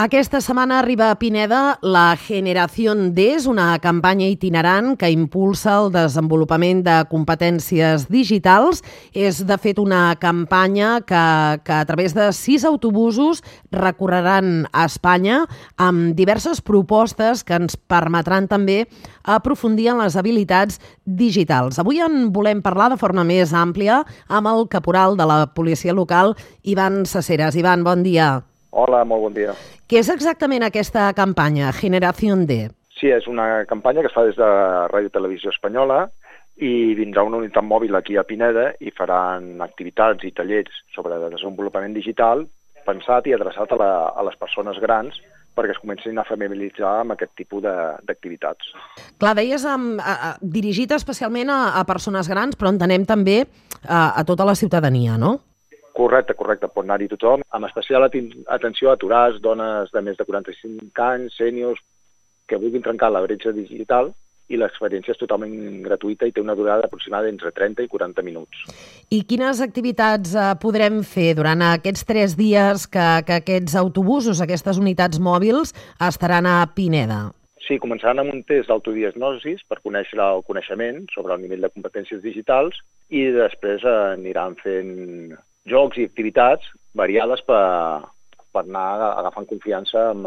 Aquesta setmana arriba a Pineda la Generación D, és una campanya itinerant que impulsa el desenvolupament de competències digitals. És, de fet, una campanya que, que a través de sis autobusos recorreran a Espanya amb diverses propostes que ens permetran també aprofundir en les habilitats digitals. Avui en volem parlar de forma més àmplia amb el caporal de la policia local, Ivan Saceres. Ivan, bon dia. Hola, molt bon dia. Què és exactament aquesta campanya, Generació D? Sí, és una campanya que es fa des de Ràdio Televisió Espanyola i vindrà una unitat mòbil aquí a Pineda i faran activitats i tallers sobre desenvolupament digital pensat i adreçat a, la, a les persones grans perquè es comencin a familiaritzar amb aquest tipus d'activitats. Clar, deies um, a, a, dirigit especialment a, a persones grans, però entenem també a, a tota la ciutadania, no? Correcte, correcte, pot anar-hi tothom, amb especial atenció a aturats, dones de més de 45 anys, sèniors, que vulguin trencar la bretxa digital i l'experiència és totalment gratuïta i té una durada aproximada entre 30 i 40 minuts. I quines activitats eh, podrem fer durant aquests tres dies que, que aquests autobusos, aquestes unitats mòbils, estaran a Pineda? Sí, començaran amb un test d'autodiagnosis per conèixer el coneixement sobre el nivell de competències digitals i després eh, aniran fent jocs i activitats variades per, per anar agafant confiança amb,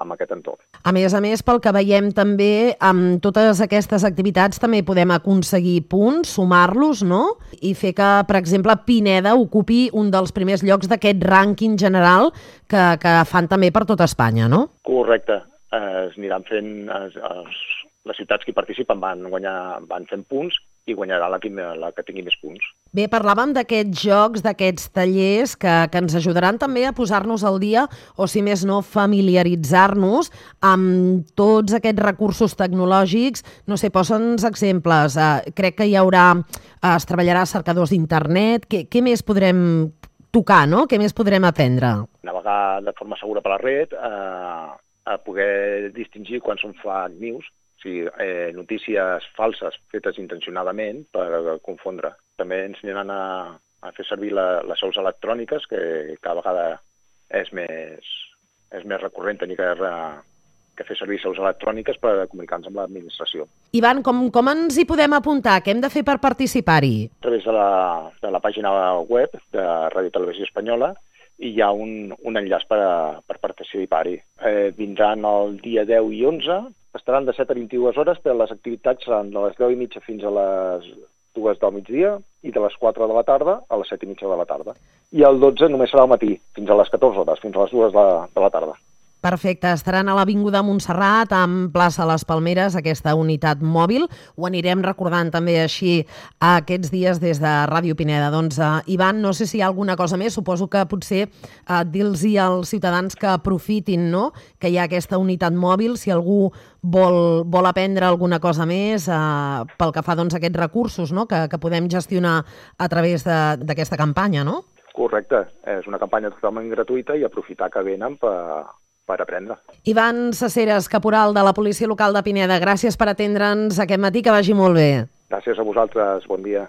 amb aquest entorn. A més a més, pel que veiem també, amb totes aquestes activitats també podem aconseguir punts, sumar-los, no? I fer que, per exemple, Pineda ocupi un dels primers llocs d'aquest rànquing general que, que fan també per tota Espanya, no? Correcte. Es aniran fent... Es, es, les ciutats que hi participen van, guanyar, van fent punts i guanyarà la, la que tingui més punts. Bé, parlàvem d'aquests jocs, d'aquests tallers que, que ens ajudaran també a posar-nos al dia o, si més no, familiaritzar-nos amb tots aquests recursos tecnològics. No sé, posa'ns exemples. Uh, crec que hi haurà, uh, es treballarà cercadors d'internet. Què, què més podrem tocar, no? Què més podrem aprendre? Navegar de forma segura per la red, uh, a poder distingir quan són fake news, sigui, eh, notícies falses fetes intencionadament per confondre. També ensenyaran a, a fer servir la, les seus electròniques, que cada vegada és més, és més recurrent tenir que, que fer servir seus electròniques per comunicar-nos amb l'administració. Ivan, com, com ens hi podem apuntar? Què hem de fer per participar-hi? A través de la, de la pàgina web de Ràdio Televisió Espanyola i hi ha un, un enllaç per, a, per participar-hi. Eh, vindran el dia 10 i 11, estaran de 7 a 22 hores, però les activitats seran de les 10 i mitja fins a les 2 del migdia i de les 4 de la tarda a les 7 i mitja de la tarda. I el 12 només serà al matí, fins a les 14 hores, fins a les 2 de, de la tarda. Perfecte, estaran a l'Avinguda Montserrat, amb plaça Les Palmeres, aquesta unitat mòbil. Ho anirem recordant també així aquests dies des de Ràdio Pineda. Doncs, uh, Ivan, no sé si hi ha alguna cosa més, suposo que potser uh, dir-los als ciutadans que aprofitin no? que hi ha aquesta unitat mòbil, si algú vol, vol aprendre alguna cosa més uh, pel que fa doncs, a aquests recursos no? que, que podem gestionar a través d'aquesta campanya, no? Correcte, és una campanya totalment gratuïta i aprofitar que venen per, per aprendre. Ivan Saceres, caporal de la Policia Local de Pineda, gràcies per atendre'ns aquest matí, que vagi molt bé. Gràcies a vosaltres, bon dia.